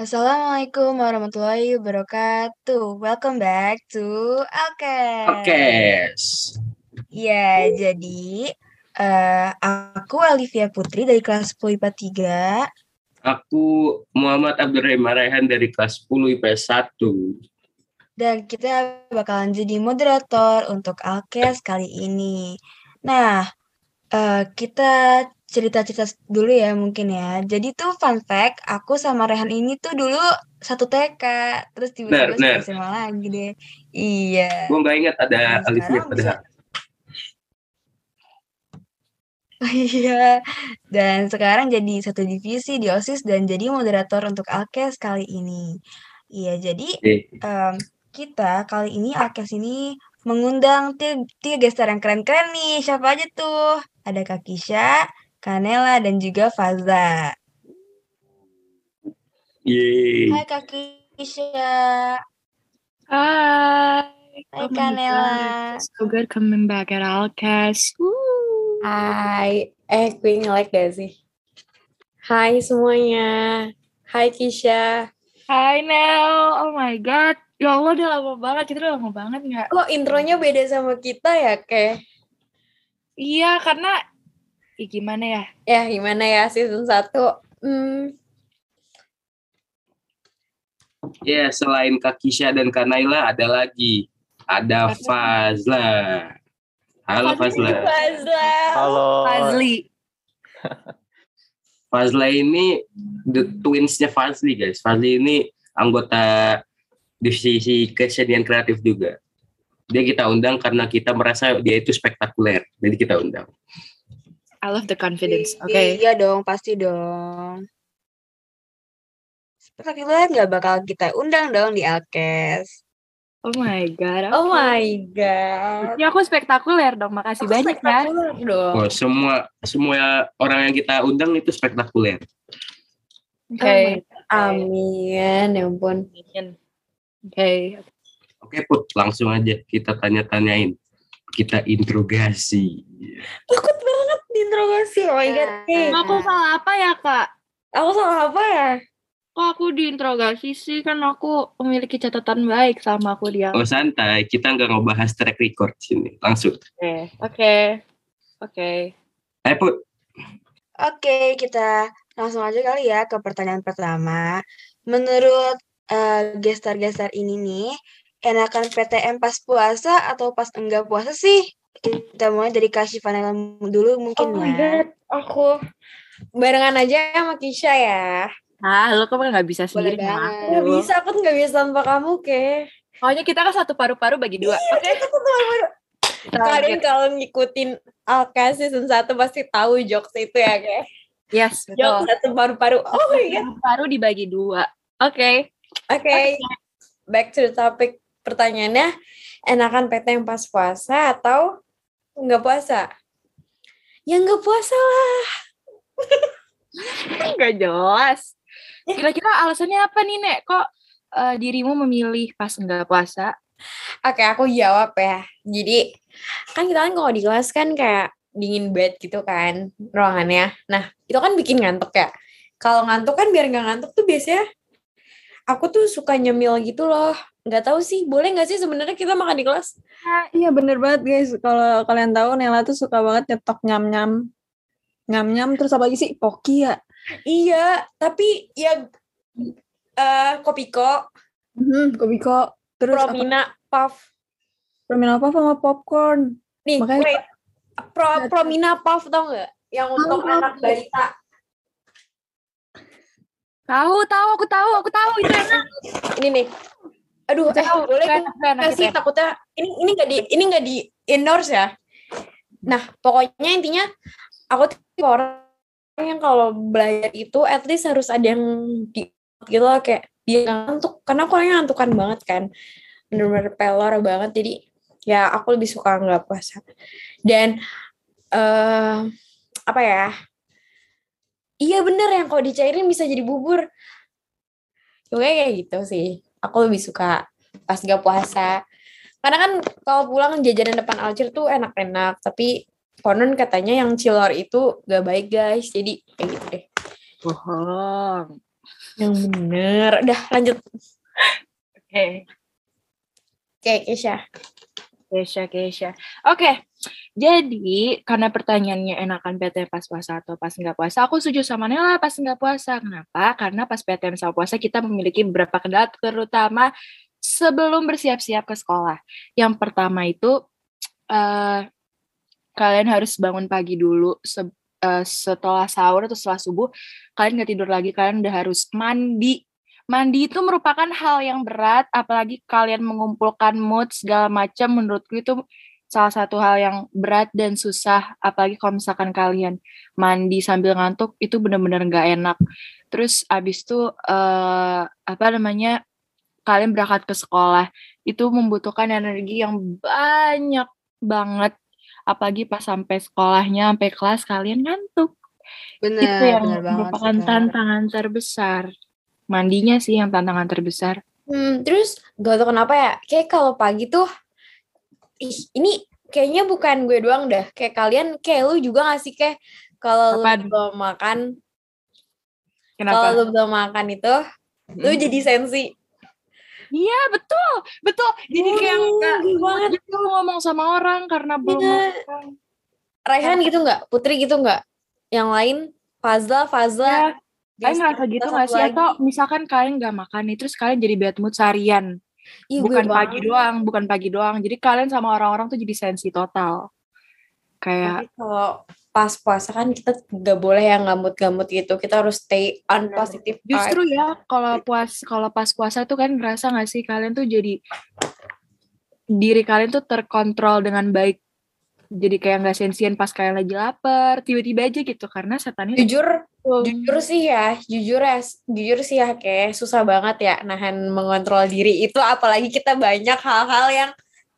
Assalamualaikum warahmatullahi wabarakatuh. Welcome back to Alkes. Oke. Ya, jadi uh, aku Alivia Putri dari kelas 10 IPA 3. Aku Muhammad Abdurrahim Raihan dari kelas 10 IPS 1. Dan kita bakalan jadi moderator untuk Alkes kali ini. Nah, uh, kita cerita-cerita dulu ya mungkin ya. Jadi tuh fun fact, aku sama Rehan ini tuh dulu satu TK, terus tiba-tiba nah, SMA lagi deh. Iya. Gue nggak ingat ada nah, Alifnya pada. Iya, dan sekarang jadi satu divisi di OSIS dan jadi moderator untuk Alkes kali ini. Iya, jadi um, kita kali ini Alkes ini mengundang tiga, tiga gestar yang keren-keren nih. Siapa aja tuh? Ada Kak Kisha, Kanela, dan juga Faza. Yeay. Hai Kak Kisha. Hai. Hai oh Kanela. So good coming back at Alcast. Hai. Eh, gue nge-like gak sih? Hai semuanya. Hai Kisha. Hai Nel. Oh my God. Ya Allah udah lama banget. Kita udah lama banget gak? Kok intronya beda sama kita ya, Ke? Iya, karena ya gimana ya? Ya gimana ya season 1? Hmm. Ya, selain Kak Kisha dan Kak Naila ada lagi. Ada Fazla. Halo Fazla. Fazla. Halo. Fazli. Fazla ini the twinsnya Fazli guys. Fazli ini anggota divisi kesenian kreatif juga. Dia kita undang karena kita merasa dia itu spektakuler. Jadi kita undang. I love the confidence. Oke. Okay. Iya dong, pasti dong. Spektakuler nggak bakal kita undang dong di Alkes. Oh my god. Okay. Oh my god. Ya aku spektakuler dong. Makasih aku banyak ya. Dong. Oh, semua semua orang yang kita undang itu spektakuler. Oke. Okay. Oh Amin. Ya ampun. Oke. Okay. Oke, Put, langsung aja kita tanya-tanyain. Kita interogasi. Takut banget diinterogasi. Oh my god. Hey. Aku salah apa ya, Kak? Aku salah apa ya? Kok aku diinterogasi sih? Kan aku memiliki catatan baik sama aku dia. Oh santai, kita nggak ngebahas track record sini. Langsung. Oke, oke. Oke. Put. Oke, kita langsung aja kali ya ke pertanyaan pertama. Menurut uh, gestar-gestar ini nih, enakan PTM pas puasa atau pas enggak puasa sih? Kita mulai dari Kasih Vanilla dulu mungkin oh ya. God. Aku barengan aja sama Kisha ya. Ah, lo kok nggak bisa sendiri? Nggak bisa, aku nggak bisa tanpa kamu, ke. Pokoknya kita kan satu paru-paru bagi dua. Iya, Oke. Okay. satu paru-paru. Kalian kalau ngikutin Alka season 1 pasti tahu jokes itu ya, ke. Yes, betul. Jokes satu paru-paru. Oh my God. Paru dibagi dua. Oke. Okay. Oke. Okay. Okay. Back to the topic pertanyaannya enakan PT yang pas puasa atau nggak puasa? Ya nggak puasa lah. nggak jelas. Kira-kira alasannya apa nih, Nek? Kok uh, dirimu memilih pas nggak puasa? Oke, aku jawab ya. Jadi, kan kita kan kalau di kelas kan kayak dingin bed gitu kan ruangannya. Nah, itu kan bikin ngantuk ya. Kalau ngantuk kan biar nggak ngantuk tuh biasanya aku tuh suka nyemil gitu loh nggak tahu sih boleh nggak sih sebenarnya kita makan di kelas? Nah, iya bener banget guys. Kalau kalian tahu Nela tuh suka banget nyetok nyam nyam nyam nyam terus apa lagi sih? Poki ya? Iya tapi ya uh, kopiko hmm, kopiko terus promina apa? puff. Promina puff sama popcorn. Nih Makanya, wait. Pro promina puff tau nggak? Yang untuk oh, anak balita. Tahu, tahu, aku tahu, aku tahu itu enak. Ini nih. Aduh, eh boleh kan kasih takutnya ini ini enggak di ini enggak di endorse ya. Nah, pokoknya intinya aku tuh orang yang kalau belajar itu at least harus ada yang di gitu loh kayak dia ngantuk. Karena aku orangnya ngantukan banget kan. Bener-bener pelor banget. Jadi ya aku lebih suka nggak puasa. Dan uh, apa ya? Iya bener yang kalau dicairin bisa jadi bubur. Oke kayak gitu sih aku lebih suka pas gak puasa karena kan kalau pulang jajanan depan alcir tuh enak-enak tapi konon katanya yang cilor itu gak baik guys jadi kayak gitu deh bohong Yang bener. Udah lanjut. Oke. Oke, Kesha. Kesha, Kesha. Oke, jadi karena pertanyaannya enakan PTM pas puasa atau pas nggak puasa, aku setuju sama Nela pas nggak puasa. Kenapa? Karena pas PTM sama puasa kita memiliki beberapa kendala, terutama sebelum bersiap-siap ke sekolah. Yang pertama itu uh, kalian harus bangun pagi dulu se uh, setelah sahur atau setelah subuh. Kalian nggak tidur lagi, kalian udah harus mandi mandi itu merupakan hal yang berat, apalagi kalian mengumpulkan mood segala macam. Menurutku itu salah satu hal yang berat dan susah, apalagi kalau misalkan kalian mandi sambil ngantuk itu benar-benar nggak enak. Terus abis itu uh, apa namanya kalian berangkat ke sekolah itu membutuhkan energi yang banyak banget, apalagi pas sampai sekolahnya sampai kelas kalian ngantuk. Benar, itu yang benar merupakan tantangan terbesar mandinya sih yang tantangan terbesar. Hmm, terus gak tau kenapa ya, kayak kalau pagi tuh, ih, ini kayaknya bukan gue doang dah. Kayak kalian, kayak lu juga gak sih kayak kalau lu belum makan, kalau lu belum makan itu, hmm. lu jadi sensi. Iya betul, betul. Jadi kayak nggak banget gitu ngomong sama orang karena belum ya. makan. Raihan gitu nggak? Putri gitu nggak? Yang lain, Fazla, Fazla, ya kalian ngerasa gitu gak sih atau misalkan kalian gak makan nih terus kalian jadi bad mood seharian Ih, bukan pagi banget. doang bukan pagi doang. Jadi kalian sama orang-orang tuh jadi sensi total. Kayak Tapi kalau pas puasa kan kita gak boleh yang gamut-gamut gitu. Kita harus stay on positive justru ya kalau puas kalau pas puasa tuh kan ngerasa gak sih kalian tuh jadi diri kalian tuh terkontrol dengan baik jadi kayak nggak sensian pas kalian lagi lapar tiba-tiba aja gitu karena setannya jujur um, jujur sih ya jujur ya jujur sih ya kayak susah banget ya nahan mengontrol diri itu apalagi kita banyak hal-hal yang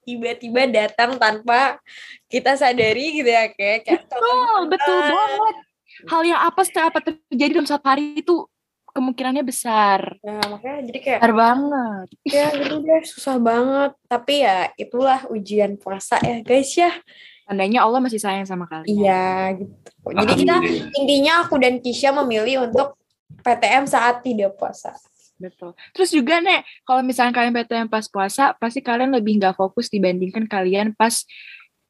tiba-tiba datang tanpa kita sadari gitu ya kayak, kayak betul betul banget hal yang apa setiap apa terjadi dalam satu hari itu kemungkinannya besar. Ya makanya jadi kayak besar banget. Ya gitu deh susah banget. Tapi ya itulah ujian puasa ya guys ya tandanya Allah masih sayang sama kalian. Iya gitu. Jadi kita intinya aku dan Kisha memilih untuk PTM saat tidak puasa. Betul. Terus juga nek, kalau misalnya kalian PTM pas puasa, pasti kalian lebih nggak fokus dibandingkan kalian pas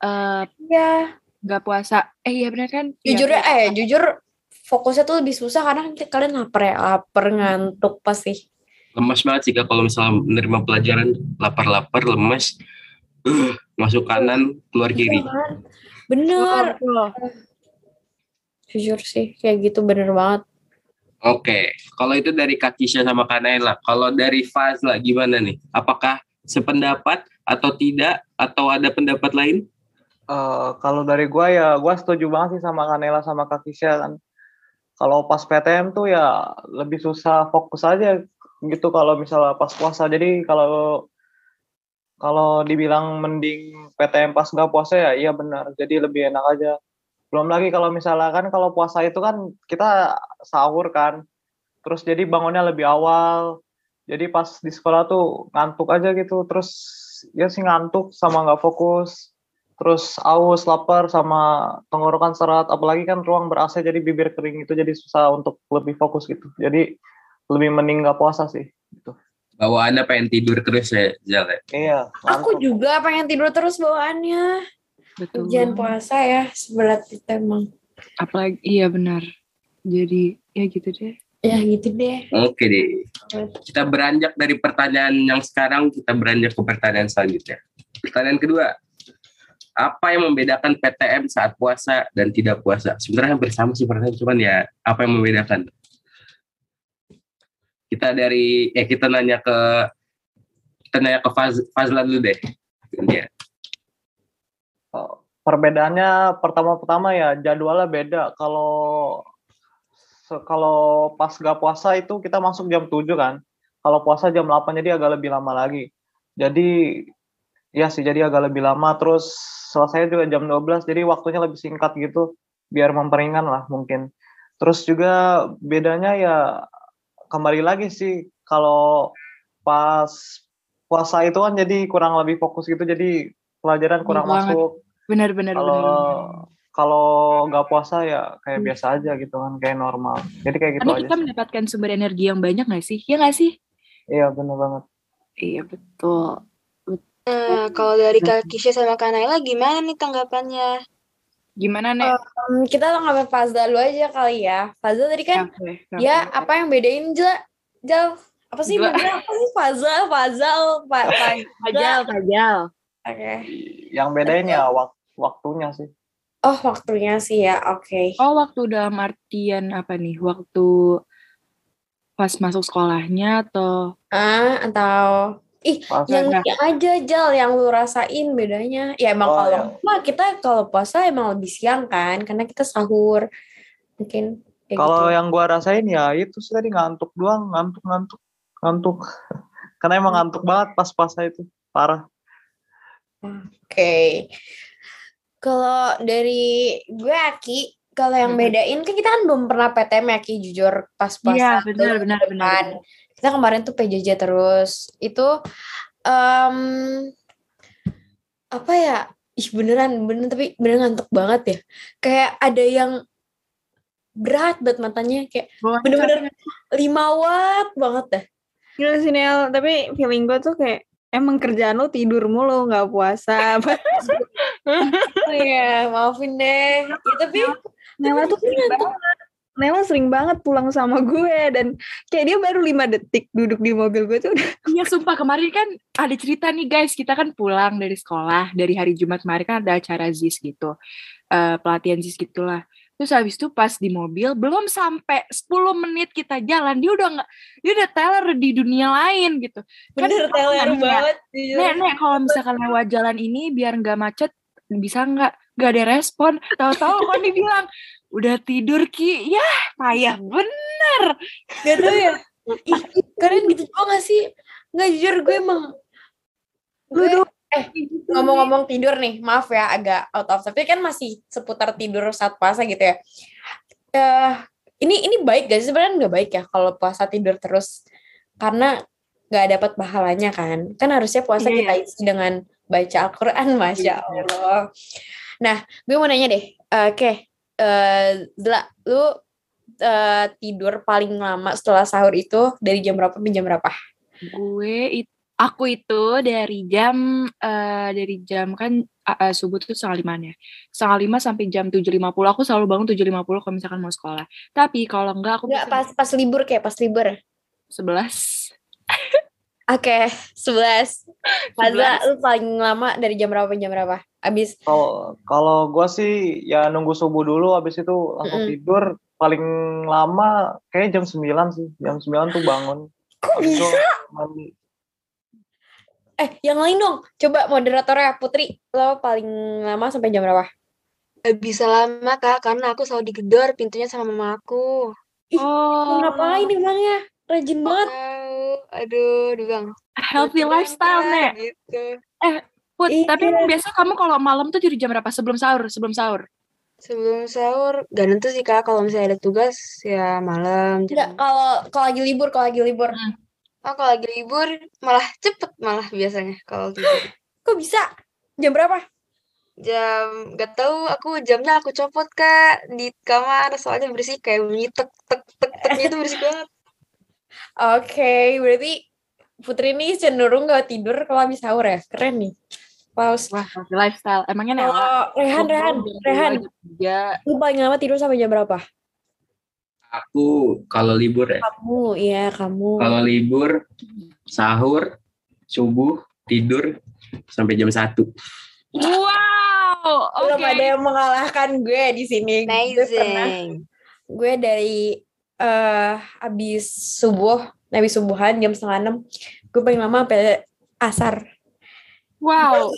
uh, ya nggak puasa. Eh iya benar kan? Jujur ya, eh jujur fokusnya tuh lebih susah karena kalian lapar ya, lapar ngantuk pasti. Lemas banget sih kalau misalnya menerima pelajaran lapar-lapar lemas masuk kanan keluar kiri bener jujur sih kayak gitu bener banget Oke, kalau itu dari Kakisha sama Kanela. Kalau dari Fazla gimana nih? Apakah sependapat atau tidak? Atau ada pendapat lain? Uh, kalau dari gue ya, gue setuju banget sih sama Kanela sama Kakisha kan. Kalau pas PTM tuh ya lebih susah fokus aja gitu kalau misalnya pas puasa. Jadi kalau kalau dibilang mending PTM pas nggak puasa ya iya benar. Jadi lebih enak aja. Belum lagi kalau misalnya kan kalau puasa itu kan kita sahur kan. Terus jadi bangunnya lebih awal. Jadi pas di sekolah tuh ngantuk aja gitu. Terus ya sih ngantuk sama nggak fokus. Terus aus lapar sama tenggorokan serat. Apalagi kan ruang ber AC jadi bibir kering itu jadi susah untuk lebih fokus gitu. Jadi lebih mending nggak puasa sih gitu bawaannya pengen tidur terus ya Zal ya? Iya. Aku juga pengen tidur terus bawaannya. Betul. Ujian puasa ya seberat itu emang. Apalagi iya benar. Jadi ya gitu deh. Ya gitu deh. Oke deh. Kita beranjak dari pertanyaan yang sekarang kita beranjak ke pertanyaan selanjutnya. Pertanyaan kedua. Apa yang membedakan PTM saat puasa dan tidak puasa? Sebenarnya hampir sama sih pertanyaan, cuman ya apa yang membedakan? Kita dari eh kita nanya ke kita nanya ke Faz, Fazlan dulu deh. Ya. Perbedaannya pertama-pertama ya jadwalnya beda. Kalau kalau pas gak puasa itu kita masuk jam 7 kan. Kalau puasa jam 8 jadi agak lebih lama lagi. Jadi ya sih jadi agak lebih lama terus selesai juga jam 12 jadi waktunya lebih singkat gitu biar memperingan lah mungkin. Terus juga bedanya ya kembali lagi sih kalau pas puasa itu kan jadi kurang lebih fokus gitu jadi pelajaran kurang Bener masuk. Benar benar Kalau kalau nggak puasa ya kayak biasa aja gitu kan kayak normal jadi kayak gitu Karena aja kita mendapatkan sumber energi yang banyak gak sih? Ya gak sih? iya bener banget Iya betul. Nah, kalau dari Kak Kisha sama Kak Naila gimana nih tanggapannya? Gimana nih? Hmm, kita ngambil Fazla dulu aja kali ya. Fazla tadi kan ya apa yang bedain Jal? Jal apa sih bedain apa sih Fazla, Fazal, Pak pajal. Oke. yang bedain ya wak- waktunya sih Oh, waktunya sih ya. Oke. Oh waktu dalam artian apa nih? Waktu pas masuk sekolahnya atau Ah, atau ih yang yang aja Jal yang lu rasain bedanya. Ya emang Oh, kalau Wah, kita kalau puasa emang lebih siang kan karena kita sahur. Mungkin kayak kalau gitu. yang gua rasain ya itu sih tadi ngantuk doang ngantuk ngantuk ngantuk karena emang ngantuk banget pas puasa itu parah Oke. Kalau dari gue Aki, kalau yang bedain kan kita kan belum pernah PTM ya Ki jujur pas puasa. Iya, benar, benar, benar. Kita kemarin tuh PJJ terus. Itu em apa ya? Ih beneran, beneran tapi beneran ngantuk banget ya. Kayak ada yang berat banget matanya kayak bener-bener. 5 watt banget dah. Gila sih Nel, tapi feeling gue tuh kayak emang kerjaan lu tidur mulu nggak puasa. Oh iya, maafin deh. Ya, tapi Nela tuh sering banget. Nela sering banget pulang sama gue dan kayak dia baru lima detik duduk di mobil gue tuh. Iya sumpah. Kemarin kan ada cerita nih guys. Kita kan pulang dari sekolah dari hari Jumat kemarin kan ada acara ZIS gitu. Eh, pelatihan ZIS gitulah. Terus habis itu pas di mobil belum sampai 10 menit kita jalan. Dia udah nggak dia udah teler di dunia lain gitu. Kan bener teler banget. nek nek kalau misalkan lewat jalan ini biar nggak macet bisa nggak nggak ada respon tahu-tahu kan dibilang udah tidur ki ya payah bener Gak tau ya. Ih, kalian gitu juga gak sih? Nggak jujur gue emang gue eh ngomong-ngomong tidur nih, maaf ya agak out of tapi kan masih seputar tidur saat puasa gitu ya. Eh ini ini baik gak sih sebenarnya nggak baik ya kalau puasa tidur terus karena nggak dapat pahalanya kan? Kan harusnya puasa Iya, kita isi dengan baca Al-Quran, masya Allah. Nah, gue mau nanya deh, Eh, oke, eh Zla, lu eh, tidur paling lama setelah sahur itu dari jam berapa sampai jam berapa? gue it- aku itu dari jam eh dari jam kan eh, eh, subuh tuh setengah lima ya setengah lima sampai jam tujuh lima puluh aku selalu bangun tujuh lima puluh kalau misalkan mau sekolah tapi kalau enggak aku Enggak, pas pas libur kayak pas libur. sebelas Oke, 11. Fazla, lu paling lama dari jam berapa jam berapa? Abis Kalau kalau gua sih ya nunggu subuh dulu habis itu langsung Mm-mm. tidur paling lama kayak jam 9 sih. Jam 9 tuh bangun. Kok bisa? mandi. Eh, yang lain dong. Coba moderatornya Putri, lo paling lama sampai jam berapa? Gak bisa lama kak, karena aku selalu digedor pintunya sama mama aku. oh Ngapain emangnya? Rajin banget. Aduh, aduh bang. healthy lifestyle nek Gitu. Put, Iya. tapi biasa kamu kalau malam tuh jadi jam berapa sebelum sahur sebelum sahur Sebelum sahur, gak nentu sih kak. Kalau misalnya ada tugas, ya malam. Enggak, jam- kalau kalau lagi libur, kalau lagi libur. Oh, kalau lagi libur, malah cepet malah biasanya kalau tidur. Kok bisa? Jam berapa? Jam, gak tahu aku jamnya aku copot kak di kamar soalnya berisik kayak bunyi tek tek tek teknya itu berisik banget. Oke, berarti Putri ini cenderung gak tidur kalau habis sahur ya? Keren nih. Paus. wah lifestyle emangnya Nela Kalau Rehan, Rehan, Rehan, ya lu paling lama tidur sampai jam berapa? Aku kalau libur ya, Kamu, iya kamu. kalau libur sahur, subuh, tidur sampai jam 1. wow oke Belum ada yang mengalahkan gue di sini. Gue pernah, Amazing. gue dari eh habis subuh, habis subuhan jam setengah enam, gue paling lama sampai asar. Wow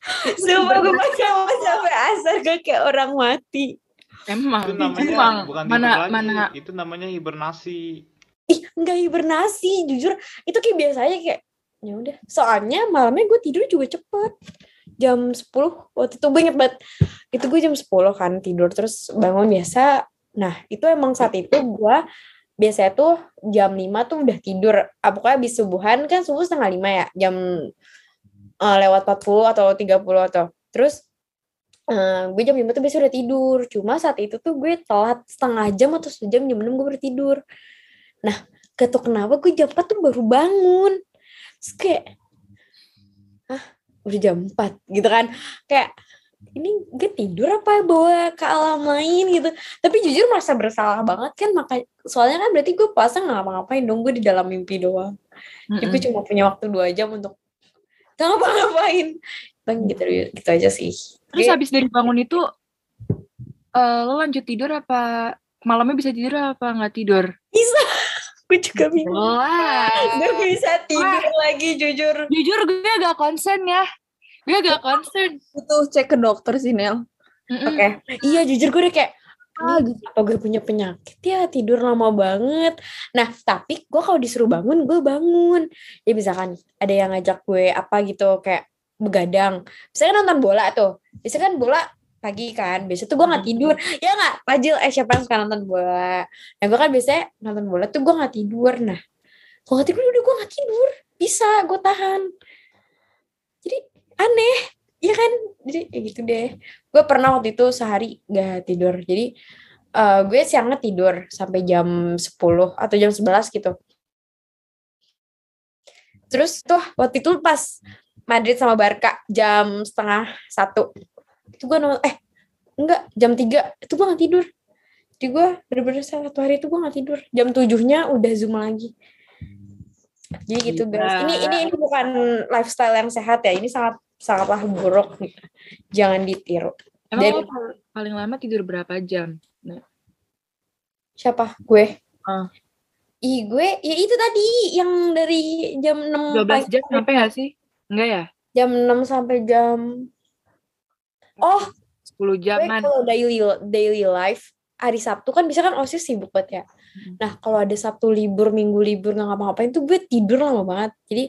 Sumpah gue paling lama sampai asar, gue kayak orang mati. emang itu namanya emang bukan mana tidur lagi, mana itu namanya hibernasi Ih, enggak hibernasi, jujur. Itu kayak biasa aja kayak, ya udah. Soalnya malamnya gue tidur juga cepet. Jam 10, waktu itu gue inget banget. Itu gue jam 10 kan tidur, terus bangun biasa. Nah, itu emang saat itu gue biasanya tuh jam 5 tuh udah tidur. Ah, pokoknya habis subuhan kan subuh setengah 5 ya. Jam eh, lewat 40 atau 30 atau. Terus Uh, gue jam 5 tuh biasanya udah tidur. Cuma saat itu tuh gue telat setengah jam atau sejam jam 6 gue baru tidur. Nah, gak kenapa gue jam 4 tuh baru bangun. Terus kayak, ah udah jam 4 gitu kan. Kayak, ini gue tidur apa bawa ke alam lain gitu. Tapi jujur merasa bersalah banget kan. Maka, soalnya kan berarti gue puasa gak ngapa-ngapain dong. Gue di dalam mimpi doang. Mm -hmm. Jadi gue cuma punya waktu 2 jam untuk ngapa-ngapain. Gitu, gitu aja sih. Terus habis dari bangun itu uh, lo lanjut tidur apa malamnya bisa tidur apa nggak tidur? Bisa. gue juga bingung. Gue bisa tidur Wah. lagi jujur. Jujur gue agak concern ya. Gue agak concern. Itu cek ke dokter sih Nel. Mm -mm. Oke. Okay. Iya jujur gue udah kayak ah gitu. apa gue punya penyakit ya tidur lama banget nah tapi gue kalau disuruh bangun gue bangun ya misalkan ada yang ngajak gue apa gitu kayak begadang. Biasanya nonton bola tuh. Biasanya kan bola pagi kan. Biasa tuh gue nggak tidur. Ya nggak? Pajil, eh siapa yang suka nonton bola? Nah gue kan biasanya nonton bola tuh gue nggak tidur. Nah, kalau nggak tidur udah gue nggak tidur. Bisa, gue tahan. Aneh. Iya kan? Jadi ya gitu deh. Gue pernah waktu itu sehari gak tidur. Jadi uh, gue siangnya tidur sampai jam 10 atau jam 11 gitu. Terus tuh waktu itu pas Madrid sama Barca jam setengah satu itu gue nonton eh enggak jam tiga itu gue gak tidur jadi gue bener-bener satu hari itu gue gak tidur jam tujuhnya udah zoom lagi jadi gitu guys ini ini ini bukan lifestyle yang sehat ya ini sangat sangatlah buruk jangan ditiru Emang Dan, paling lama tidur berapa jam? Nah. Siapa? Gue. Uh. Ih, gue ya itu tadi yang dari jam 6 12 jam sampai gak sih? Enggak ya? Jam 6 sampai jam Oh, 10 jaman. Kalau daily daily life hari Sabtu kan bisa kan OSIS sibuk banget ya. Hmm. Nah, kalau ada Sabtu libur, Minggu libur nggak ngapa-ngapain tuh gue tidur lama banget. Jadi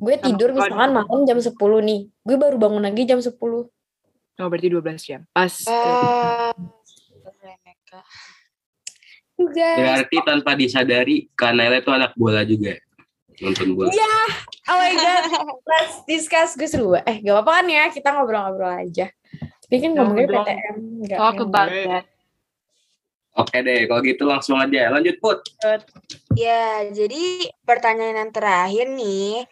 gue tidur misalkan malam jam 10 nih. Gue baru bangun lagi jam 10. Oh, berarti 12 jam. Pas. Uh, juga. Berarti tanpa disadari karena itu anak bola juga nonton bola. Iya. Oh my god. Let's discuss gue seru. Eh, gak apa-apa kan ya? Kita ngobrol-ngobrol aja. Tapi kan ngomongnya PTM. Talk about that. Oke deh, kalau gitu langsung aja. Lanjut, Put. Ya, jadi pertanyaan yang terakhir nih.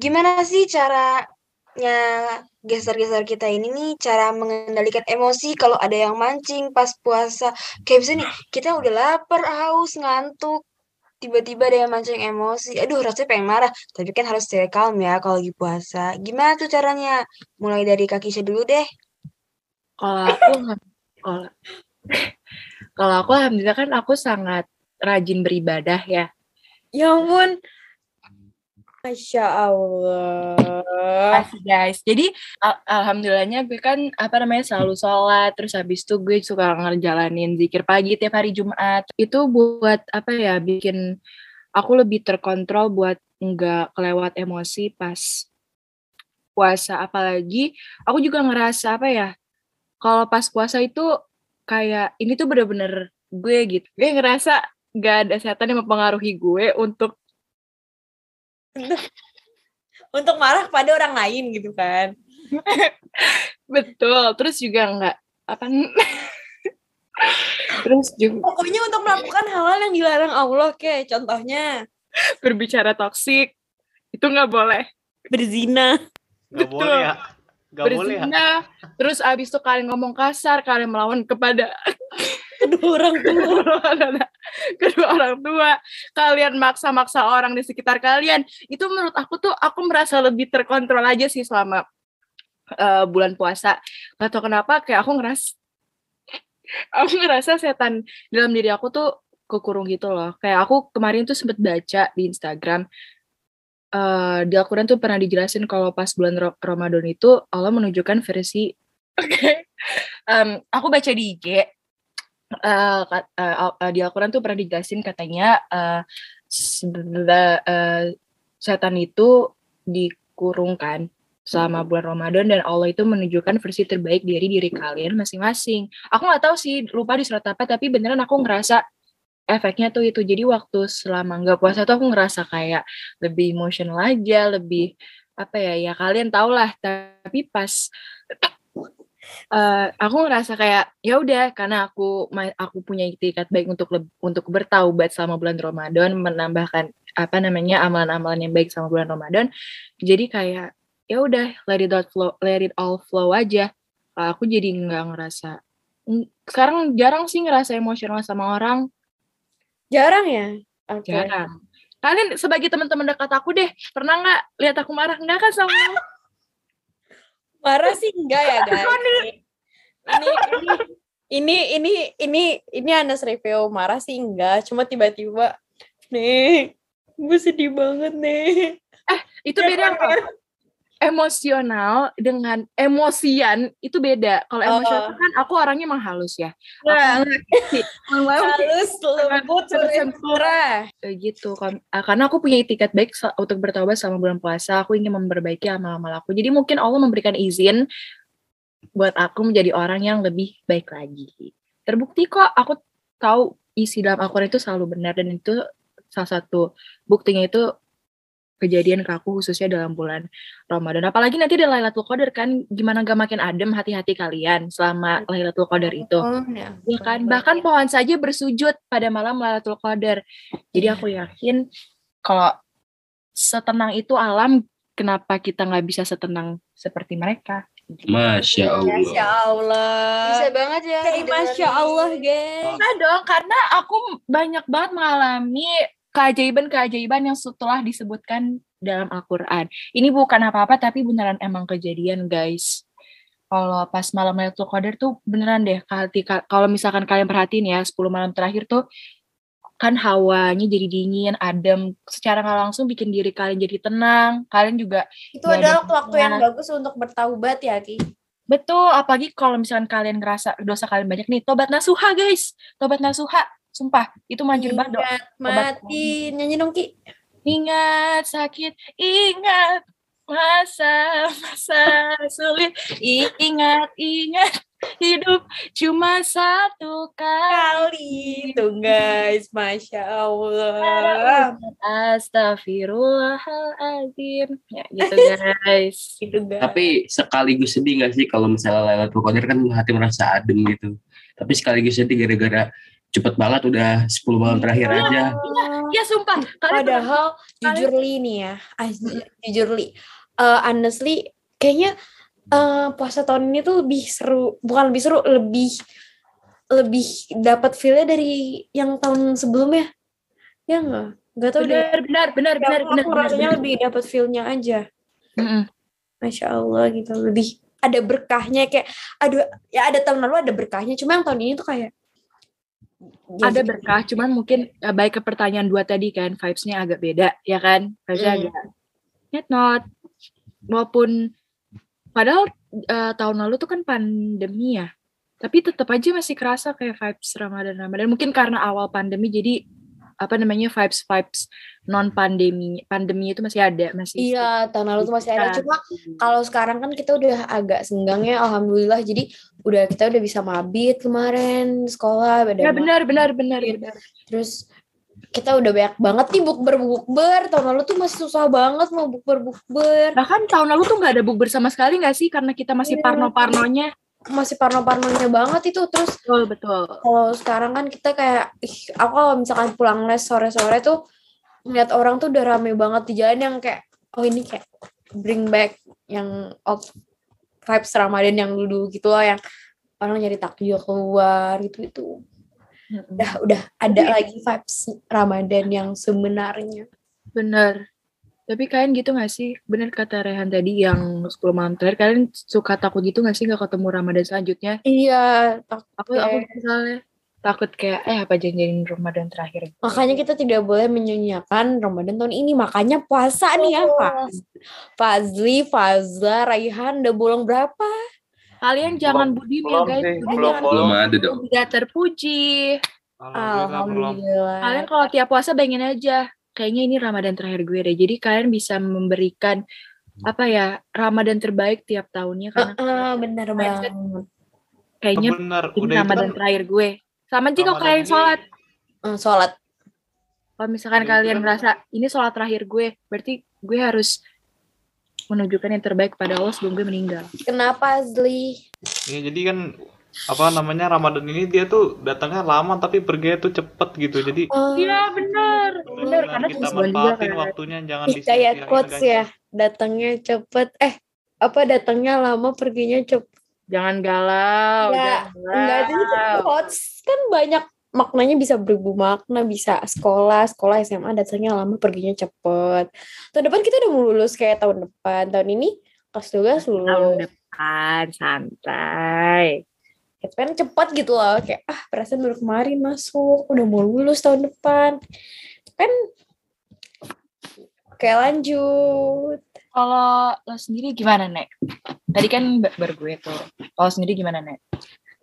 Gimana sih caranya geser-geser kita ini nih cara mengendalikan emosi kalau ada yang mancing pas puasa kayak bisa nih kita udah lapar haus ngantuk tiba-tiba ada yang mancing emosi, aduh rasanya pengen marah, tapi kan harus stay calm ya kalau lagi puasa. Gimana tuh caranya? Mulai dari kaki saya dulu deh. Kalau aku, kalau kalau aku alhamdulillah kan aku sangat rajin beribadah ya. Ya ampun, Masya Allah. Masih guys. Jadi al alhamdulillahnya gue kan apa namanya selalu sholat. Terus habis itu gue suka ngejalanin zikir pagi tiap hari Jumat. Itu buat apa ya bikin aku lebih terkontrol buat nggak kelewat emosi pas puasa. Apalagi aku juga ngerasa apa ya kalau pas puasa itu kayak ini tuh bener-bener gue gitu. Gue ngerasa gak ada setan yang mempengaruhi gue untuk untuk marah pada orang lain gitu kan. Betul terus juga enggak apa terus juga pokoknya untuk melakukan hal-hal yang dilarang Allah kayak contohnya berbicara toksik itu nggak boleh. berzina. Nggak boleh ya Gak berzina, boleh ya? terus abis itu kalian ngomong kasar, kalian melawan kepada kedua orang tua. Kedua orang tua. Kalian maksa-maksa orang di sekitar kalian. Itu menurut aku tuh aku merasa lebih terkontrol aja sih selama uh, bulan puasa. Gak tau kenapa kayak aku ngeras aku ngerasa setan dalam diri aku tuh kekurung gitu loh. Kayak aku kemarin tuh sempet baca di Instagram uh, di Al-Quran tuh pernah dijelasin kalau pas bulan Ramadan itu Allah menunjukkan versi Oke, okay. um, aku baca di IG uh, uh, di Al-Quran tuh pernah dijelasin katanya uh, uh, setan itu dikurungkan selama bulan Ramadan dan Allah itu menunjukkan versi terbaik dari diri kalian masing-masing. Aku nggak tahu sih lupa di surat apa tapi beneran aku ngerasa efeknya tuh itu. Jadi waktu selama nggak puasa tuh aku ngerasa kayak lebih emosional aja, lebih apa ya ya kalian tau lah. Tapi pas uh, aku ngerasa kayak ya udah karena aku aku punya itikat baik untuk untuk bertaubat selama bulan Ramadan menambahkan apa namanya amalan-amalan yang baik sama bulan Ramadan jadi kayak ya udah let it all flow let it all flow aja aku jadi nggak ngerasa sekarang jarang sih ngerasa emosional sama orang jarang ya? Okay. jarang. Kalian sebagai teman-teman dekat aku deh pernah nggak lihat aku marah? Nggak kan sama marah sih enggak ya guys. Ini ini ini ini ini ini Anas review marah sih enggak cuma tiba-tiba nih gue sedih banget nih. Eh itu beda apa emosional dengan emosian itu beda. Kalau emosional uh, kan aku orangnya emang halus ya. Nah, halus, lembut, sempurna. Gitu. Karena aku punya etiket baik untuk bertobat sama bulan puasa. Aku ingin memperbaiki amal-amal aku. Jadi mungkin Allah memberikan izin buat aku menjadi orang yang lebih baik lagi. Terbukti kok aku tahu isi dalam Al-Quran itu selalu benar dan itu salah satu buktinya itu kejadian ke aku khususnya dalam bulan Ramadan. Apalagi nanti ada Lailatul Qadar kan gimana gak makin adem hati-hati kalian selama Lailatul Qadar itu. Oh, ya. ya kan bahkan pohon saja bersujud pada malam Lailatul Qadar. Jadi aku yakin kalau setenang itu alam kenapa kita nggak bisa setenang seperti mereka. Masya Allah. Masya Allah. Bisa banget ya. Masya Allah, guys. Nah dong, karena aku banyak banget mengalami keajaiban-keajaiban yang setelah disebutkan dalam Al-Quran. Ini bukan apa-apa, tapi beneran emang kejadian, guys. Kalau pas malam Lailatul Qadar tuh beneran deh, kalau misalkan kalian perhatiin ya, 10 malam terakhir tuh kan hawanya jadi dingin, adem, secara nggak langsung bikin diri kalian jadi tenang. Kalian juga itu adalah waktu yang bagus untuk bertaubat ya, Ki. Betul, apalagi kalau misalkan kalian ngerasa dosa kalian banyak nih, tobat nasuha guys, tobat nasuha Sumpah, itu manjur banget. Ingat mati, nyanyi dong Ki. Ingat sakit, ingat masa-masa sulit. Ingat, ingat hidup cuma satu kali. Itu guys, Masya Allah. Astagfirullahaladzim. Ya gitu guys. itu guys. Tapi sekaligus sedih gak sih kalau misalnya Lailatul Qadar kan hati merasa adem gitu. Tapi sekaligus sedih gara-gara cepet banget udah 10 malam terakhir ya, aja. Iya, ya, sumpah. Kalian Padahal jujur li nih ya, jujur li. Uh, honestly, kayaknya uh, puasa tahun ini tuh lebih seru, bukan lebih seru, lebih lebih dapat feelnya dari yang tahun sebelumnya. Ya enggak? Enggak tahu benar, deh. Benar, benar, benar, ya, benar. Aku rasanya lebih dapat feelnya aja. Mm. Masya Allah gitu, lebih ada berkahnya kayak aduh ya ada tahun lalu ada berkahnya cuma yang tahun ini tuh kayak ya, ada berkah cuman mungkin uh, baik ke pertanyaan dua tadi kan vibesnya agak beda ya kan? Vibesnya mm. agak net not. Walaupun padahal uh, tahun lalu tuh kan pandemi ya tapi tetap aja masih kerasa kayak vibes Ramadan Ramadan mungkin karena awal pandemi jadi apa namanya vibes vibes non pandemi pandemi itu masih ada masih iya tahun lalu tuh masih ada. cuma kalau sekarang kan kita udah agak senggang ya alhamdulillah. Jadi udah kita udah bisa mabit kemarin sekolah beda ya benar benar benar iya. benar. Terus kita udah banyak banget nih bukber bukber. Tahun lalu tuh masih susah banget mau bukber bukber. Bahkan tahun lalu tuh nggak ada bukber sama sekali nggak sih? Karena kita masih yeah. parno parnonya masih parno-parnonya banget itu terus betul betul. kalau sekarang kan kita kayak ih, aku kalau misalkan pulang les sore-sore tuh ngeliat orang tuh udah rame banget di jalan yang kayak oh ini kayak bring back yang of vibes Ramadan yang dulu gitu loh yang orang nyari takjil keluar gitu itu udah udah ada lagi vibes Ramadan yang sebenarnya. Bener tapi kalian gitu gak sih? Bener kata Rehan tadi yang 10 malam terakhir, kalian suka takut gitu gak sih gak ketemu Ramadan selanjutnya? Iya, takut. Aku, aku misalnya takut kayak, eh apa janjian Ramadan terakhir? Makanya kita tidak boleh menyanyiakan Ramadan tahun ini. Makanya puasa oh. nih ya, Pak. Fazli, Fazla, Raihan, udah bolong berapa? Kalian jangan budim ya guys. Sih, belum, belum ada dong. Tidak terpuji. Alhamdulillah. Alhamdulillah. Kalian kalau tiap puasa bayangin aja kayaknya ini Ramadan terakhir gue deh. Jadi kalian bisa memberikan apa ya Ramadan terbaik tiap tahunnya karena uh, uh, benar banget. Kayaknya bener. ini Udah Ramadan kan, terakhir gue. Sama juga kalau kalian sholat. Uh, sholat. Kalau misalkan Udah kalian kan, merasa ini sholat terakhir gue, berarti gue harus menunjukkan yang terbaik pada Allah sebelum gue meninggal. Kenapa Azli? Ya, jadi kan apa namanya Ramadan ini dia tuh datangnya lama tapi pergi tuh cepet gitu. Jadi Oh, Iya benar, benar benar karena kita manfaatin kan. waktunya jangan kayak disia-siain, quotes ya. Datangnya cepet. Eh, apa datangnya lama, perginya cepet. Jangan galau, Enggak, jangan enggak itu quotes kan banyak maknanya bisa beribu makna bisa sekolah sekolah SMA datangnya lama perginya cepet tahun depan kita udah mau lulus kayak tahun depan tahun ini kelas 12 Tahun lulus depan santai. Gitu kan cepat gitu loh kayak ah perasaan baru kemarin masuk udah mau lulus tahun depan kan oke lanjut Kalau lo sendiri gimana, Nek? Tadi kan ba- baru gue tuh. Kalau sendiri gimana, Nek?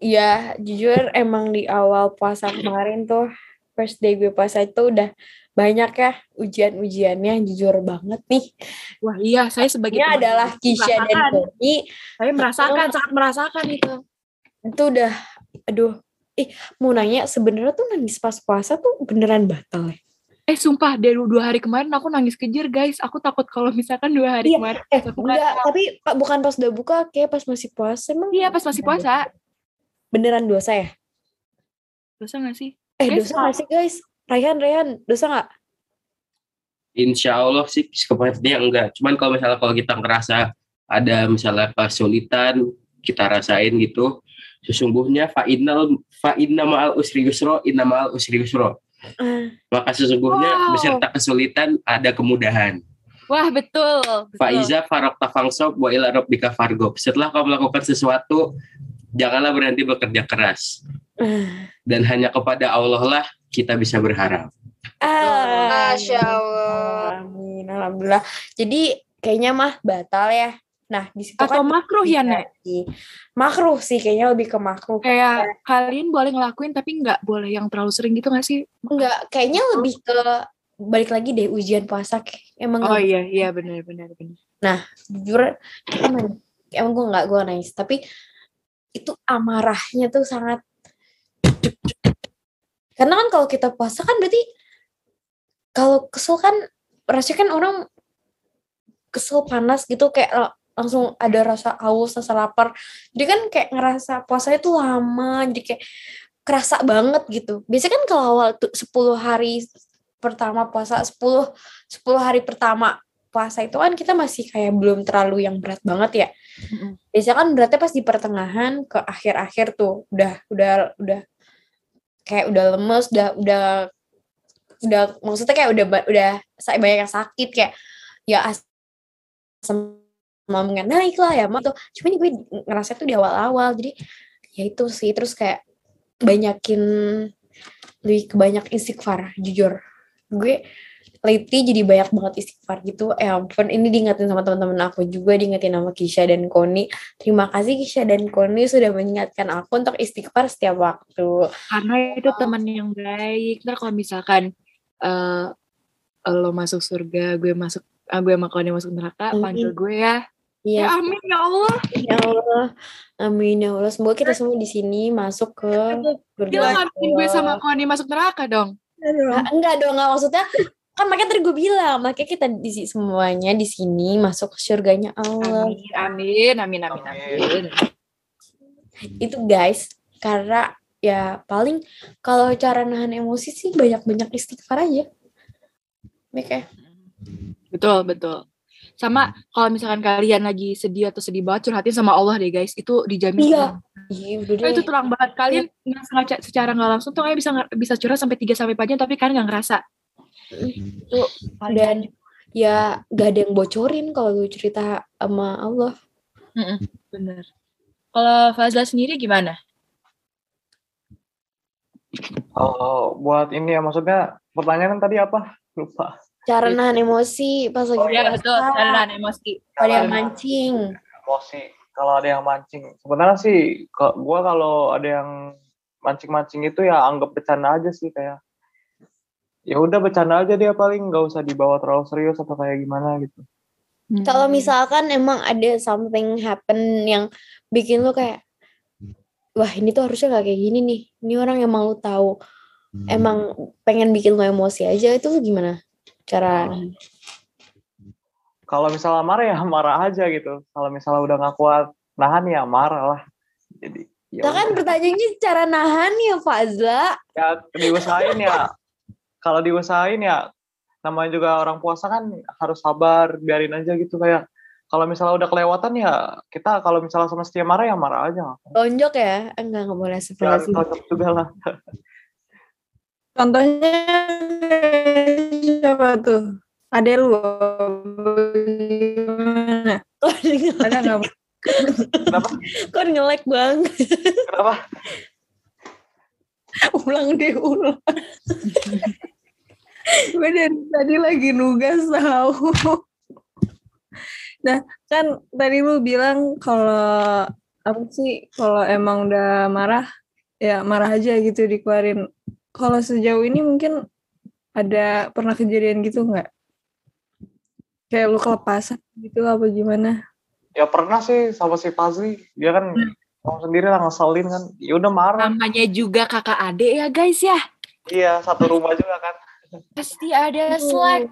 Iya, jujur emang di awal puasa kemarin tuh first day gue puasa itu udah banyak ya ujian-ujiannya jujur banget nih. Wah iya, saya sebagai Ini adalah Kisha dan. Doni Saya merasakan, sangat merasakan itu. Itu udah aduh ih mau nanya sebenarnya tuh nangis pas puasa tuh beneran batal ya? Eh sumpah, dari dua hari kemarin aku nangis kejer guys. Aku takut kalau misalkan dua hari Iya, kemarin. Eh aku enggak, batal. tapi Pak, bukan pas udah buka kayak pas masih puasa emang Iya pas masih puasa. beneran dosa ya? Dosa gak sih? Eh Guys, dosa nggak sih guys? Rayhan, Rayhan, dosa nggak? Insya Allah sih sepertinya enggak. Cuman kalau misalnya kalau kita ngerasa ada misalnya kesulitan kita rasain gitu, sesungguhnya fa'inal fa'inna ma'al usri yusro, inna ma'al usri yusro. Ah, Maka sesungguhnya Wow. beserta kesulitan ada kemudahan. Wah betul. betul. Faiza farokta fangsob wa ila rabbika fargob. Setelah kau melakukan sesuatu, janganlah berhenti bekerja keras. ah, Dan hanya kepada Allah lah kita bisa berharap. ah, Masya Allah. Amin, alhamdulillah. Jadi kayaknya mah batal ya. Nah di situ Atau kan makruh ya, Nek? makruh sih kayaknya lebih ke makruh. Kayak kalian boleh ngelakuin tapi nggak boleh yang terlalu sering gitu gak sih? Enggak, kayaknya lebih ke balik lagi deh ujian puasa emang Oh nggak- iya, iya benar benar benar. jujur kita nangis. emang gue nggak gue nangis tapi itu amarahnya tuh sangat karena kan kalau kita puasa kan berarti kalau kesel kan rasanya kan orang kesel panas gitu kayak langsung ada rasa haus rasa lapar. Jadi kan kayak ngerasa puasanya tuh lama jadi kayak kerasa banget gitu. Biasanya kan kalau awal tuh 10 hari pertama puasa 10 10 hari pertama puasa itu kan kita masih kayak belum terlalu yang berat banget ya. Biasanya kan beratnya pas di pertengahan ke akhir-akhir tuh udah udah udah kayak udah lemes, udah udah udah maksudnya kayak udah udah sa- banyak yang sakit kayak ya asam lambungnya naik lah ya mah tuh. Cuma ini gue ngerasa tuh di awal-awal jadi ya itu sih terus kayak banyakin lebih kebanyak istighfar jujur gue lately jadi banyak banget istighfar gitu. Eh ampun, ini diingetin sama teman-teman aku juga, diingetin sama Kisha dan Koni. Terima kasih Kisha dan Koni sudah mengingatkan aku untuk istighfar setiap waktu. Karena itu teman yang baik. Ntar kalau misalkan eh lo masuk surga, gue masuk ah, gue sama kalian masuk neraka, panggil gue ya. Iya, Ya amin ya Allah. ya Allah. Amin ya Allah. Semoga kita semua di sini masuk ke surga. Dia ngapain gue Allah. sama kalian masuk neraka dong. Ah, enggak dong, enggak maksudnya kan makanya tadi gue bilang, makanya kita di semuanya di sini masuk ke surganya Allah. Amin, amin, amin, amin. amin. Itu guys, karena ya paling kalau cara nahan emosi sih banyak-banyak istighfar aja. Oke. Betul, betul. Sama kalau misalkan kalian lagi sedih atau sedih banget curhatin sama Allah deh guys, itu dijamin Iya. Iya, udah Oh, itu terang banget. Kalian nggak sengaja secara nggak langsung tuh kayak bisa bisa curhat sampai 3 sampai 4 jam tapi kalian nggak ngerasa. Itu paling Dan ya gak ada yang bocorin kalau gue cerita sama Allah. Bener. Kalau Fazla sendiri gimana? Oh, buat ini ya maksudnya pertanyaan tadi apa? Lupa. Cara nahan emosi pas lagi Oh ya puasa. betul, cara emosi. Ada yang mancing. Emosi. Kalau ada yang mancing, sebenarnya sih gua kalau ada yang mancing-mancing itu ya anggap bercanda aja sih kayak ya udah bercanda aja dia paling nggak usah dibawa terlalu serius atau kayak gimana gitu. Hmm. Kalau misalkan emang ada something happen yang bikin lo kayak wah ini tuh harusnya gak kayak gini nih. Ini orang emang lu tahu emang pengen bikin lo emosi aja itu lu gimana cara kalau misalnya marah ya marah aja gitu. Kalau misalnya udah nggak kuat nahan ya marah lah. Jadi ya Nah kan pertanyaannya cara nahan ya Fazla. ya diusahain ya. Kalau diusahain ya namanya juga orang puasa kan harus sabar, biarin aja gitu kayak kalau misalnya udah kelewatan ya kita kalau misalnya sama setia marah ya marah aja. Tonjok ya? Enggak, enggak boleh seperti itu. juga lah. Contohnya siapa tuh? Ade lu gimana? Ada nggak? Kenapa? Kok nge-lag bang? Kenapa? ulang deh ulang. Gue dari tadi lagi nugas tahu. Nah kan tadi lu bilang kalau apa sih kalau emang udah marah ya marah aja gitu dikeluarin. Kalau sejauh ini mungkin ada pernah kejadian gitu nggak? Kayak lu kelepasan gitu apa gimana? Ya pernah sih sama si Fazli. Dia kan tahu sendiri lah ngeselin kan. Ya udah marah. Namanya juga kakak adik ya guys ya. Iya satu rumah juga kan. Pasti ada slack.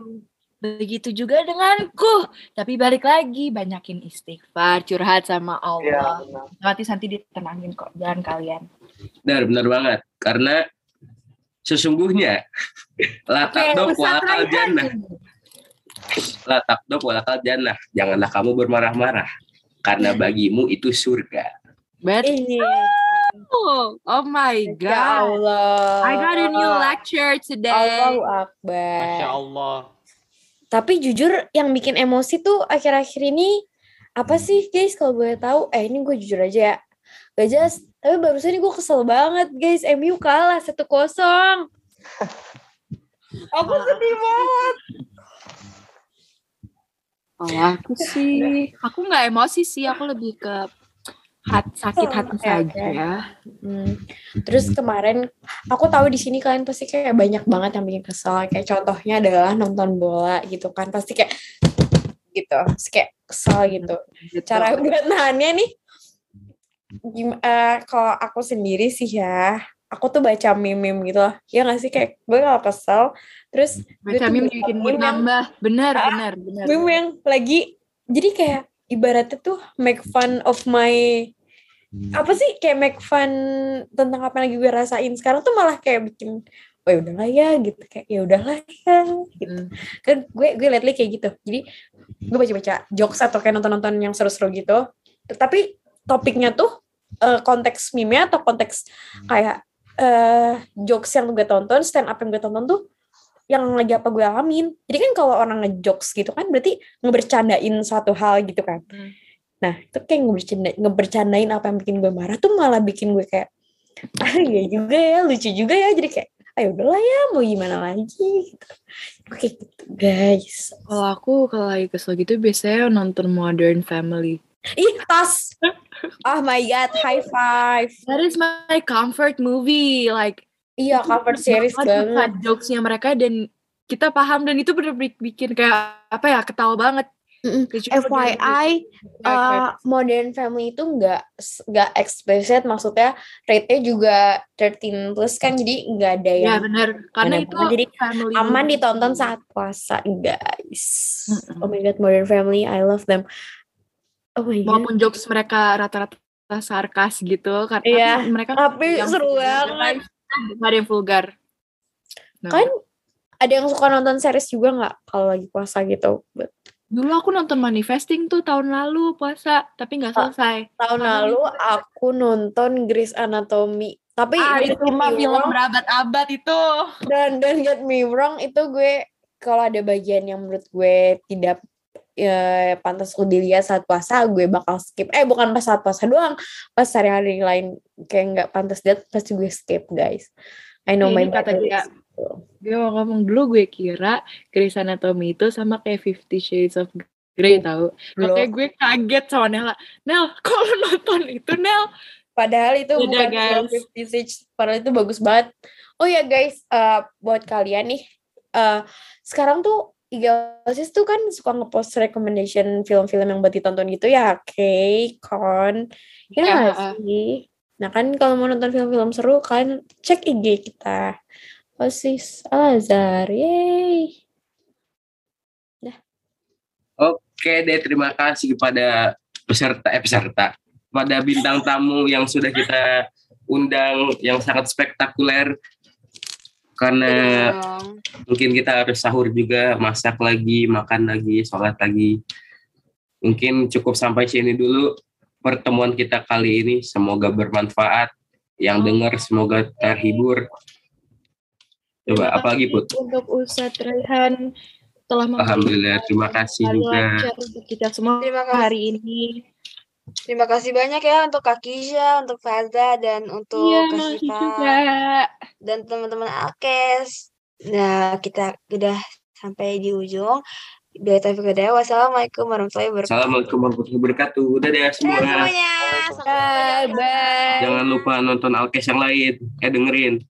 Begitu juga denganku. Tapi balik lagi, banyakin istighfar, curhat sama Iya Allah. benar. Nanti nanti ditenangin kok, jangan kalian. Benar, benar banget. Karena sesungguhnya latak dok walakal jannah. Latak dok walakal jannah. Janganlah kamu bermarah-marah. Karena bagimu itu surga. But Ini. oh, oh my Ya god. Allah. I got a new lecture today. Allahu Masya Akbar. Allah. Tapi jujur yang bikin emosi tuh akhir-akhir ini apa sih guys kalau boleh tahu? Eh ini gue jujur aja ya. Gak jelas. Tapi barusan ini gue kesel banget guys. MU kalah 1-0. Aku sedih banget. Oh, aku sih, aku nggak emosi sih, aku lebih ke hat, sakit hati Oke, saja. Hmm. Terus kemarin aku tahu di sini kalian pasti kayak banyak banget yang bikin kesel. Kayak contohnya adalah nonton bola gitu kan. Pasti kayak gitu. Terus kayak kesel gitu. Cara buat nahannya nih gim- eh, kalau aku sendiri sih ya, aku tuh baca meme-meme gitu lah. Ya nggak sih? Kayak gue kalau kesel, terus gue Baca meme baca bikin mood nambah. Benar, Ah, benar, benar. meme yang lagi jadi kayak ibaratnya tuh make fun of my apa sih? Kayak make fun tentang apa yang lagi gue rasain. Sekarang tuh malah kayak bikin oh ya udahlah ya gitu. Kayak ya udahlah ya gitu. Hmm. kan gue gue lately kayak gitu. Jadi gue baca-baca jokes atau kayak nonton-nonton yang seru-seru gitu. Tapi topiknya tuh eh, konteks meme atau konteks kayak eh jokes yang gue tonton stand up yang gue tonton tuh yang lagi apa gue alamin jadi kan kalau orang ngejokes gitu kan berarti ngebercandain suatu hal gitu kan Hmm. nah itu kayak ngebercanda, ngebercandain apa yang bikin gue marah tuh malah bikin gue kayak ah iya juga ya lucu juga ya jadi kayak ayo udahlah ya mau gimana lagi gitu. Kayak gitu guys Kalau aku kalau lagi kesel gitu biasanya nonton Modern Family. Ih tas oh my god high five That is my comfort movie. Like iya cover series banget jokesnya mereka dan kita paham dan itu bener bikin kayak apa ya ketawa banget. FYI uh, Modern Family itu nggak nggak explicit maksudnya rate-nya juga 13 plus kan jadi nggak ada ya yang benar karena Bener itu. Jadi family aman ditonton saat puasa guys Mm-mm. oh my god Modern Family I love them oh my god. maupun jokes mereka rata-rata sarkas gitu karena Iya, mereka tapi yang seru vulgar, banget. ada yang vulgar. Nah, Kan ada yang suka nonton series juga nggak kalau lagi puasa gitu? But dulu aku nonton manifesting tuh tahun lalu puasa tapi nggak Ah, selesai. tahun Karena lalu aku nonton Grey's Anatomy. Tapi ah itu mah me film wrong, berabad-abad itu. Dan don't get me wrong itu gue kalau ada bagian yang menurut gue tidak ya, pantas untuk dilihat saat puasa gue bakal skip eh bukan pas saat puasa doang pas hari-hari lain kayak nggak pantas lihat pasti gue skip guys I know Ini my kata dia. dia mau ngomong dulu gue kira Grey's Anatomy itu sama kayak Fifty Shades of Grey tahu Belum. makanya gue kaget sama Nela Nel kok lu nonton itu Nel Padahal itu Beda, bukan guys. Fifty Shades, padahal itu bagus banget. Oh ya guys, eh, buat kalian nih, eh, sekarang tuh Igelsis tuh kan suka ngepost recommendation film-film yang buat ditonton gitu ya, Kay, Con, ya Ya, sih? Nah kan kalau mau nonton film-film seru, kalian cek IG kita. Osis Al-Azhar, yeay. Oke deh, terima kasih kepada peserta eh peserta pada bintang tamu yang sudah kita undang yang sangat spektakuler karena Dong. mungkin kita harus sahur juga masak lagi makan lagi sholat lagi mungkin cukup sampai sini dulu pertemuan kita kali ini semoga bermanfaat yang dengar semoga terhibur coba apalagi kasih put Untuk Ustadz Raihan telah alhamdulillah terima kasih juga untuk kita semua Terima kasih. hari ini. Terima kasih banyak ya untuk Kak Kisha, untuk Faza, dan untuk Iya, Kak dan teman-teman Alkes. Nah, kita udah sampai di ujung. Bila taufiq hidayah. Wassalamualaikum warahmatullahi wabarakatuh. assalamualaikum warahmatullahi wabarakatuh dadah Dadah semua semuanya. Bye bye. jangan lupa nonton Alkes yang lain eh dengerin